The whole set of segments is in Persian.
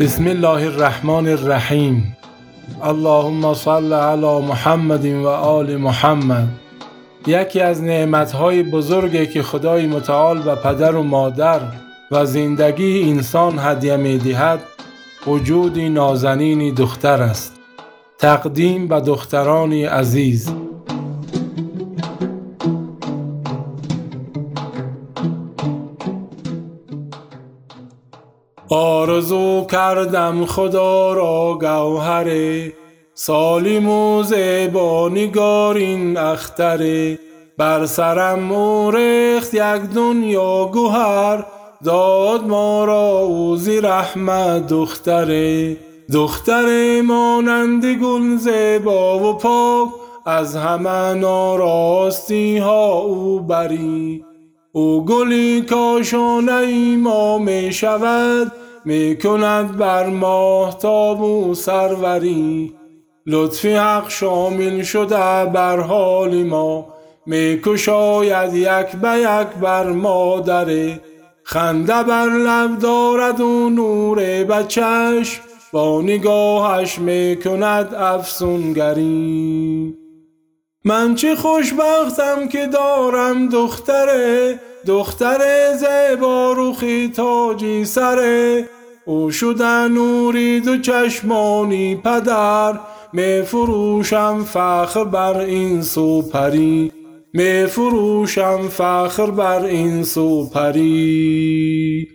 بسم الله الرحمن الرحیم. اللهم صل علی محمد و آل محمد. یکی از نعمتهای بزرگی که خدای متعال و پدر و مادر و زندگی انسان هدیه می دهد وجود نازنین دختر است. تقدیم به دختران عزیز. آرزو کردم خدا را گوهر سالم و زیبا نگارین اختر بر سرم مورخت یک دنیا گوهر داد ما را او رحمت دختره. دختر مانند گل زیبا و پاک از همه ناراستی ها او بری. او گلی کاشانه ما می شود می کند بر ماهتاب و سروری لطف حق شامل شده بر حال ما. می کشاید یک به یک بر مادره. خنده بر لب دارد و نور بچش. با نگاهش می کند افسونگری. من چه خوشبختم که دارم دختره. دختر زیبا روخی تاجی سره. او شده نوری دو چشمانی پدر. می فروشم فخر بر این سو پری می فروشم فخر بر این سو پری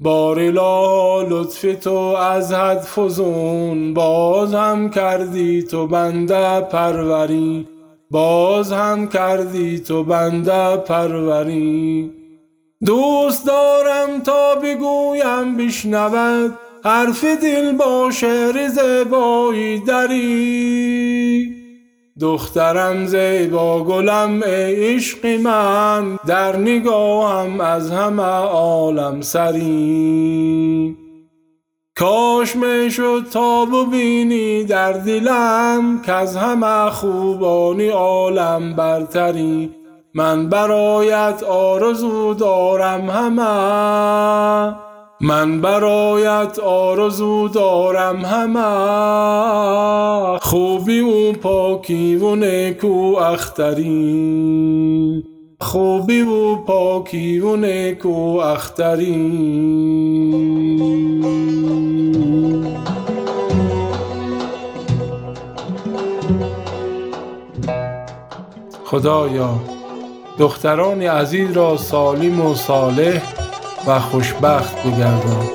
بارلا لطف تو از حد فزون. باز هم کردی تو بنده پروری. باز هم کردی تو بنده پروری. دوست دارم تا بگویم بشنود حرف دل با شعر زیبایی دری دخترم زیبا گلم ای عشق من در نگاهم از همه عالم سری. کاش می شد تا ببینی در دلم که از همه خوبانی عالم برتری. من برایت آرزو دارم همه. من برایت آرزو دارم همه. خوبی و پاکی و نیکو اختری. خوبی و پاکی و نیکو اختری. خدایا دختران عزیز را سالم و صالح و خوشبخت بگردان.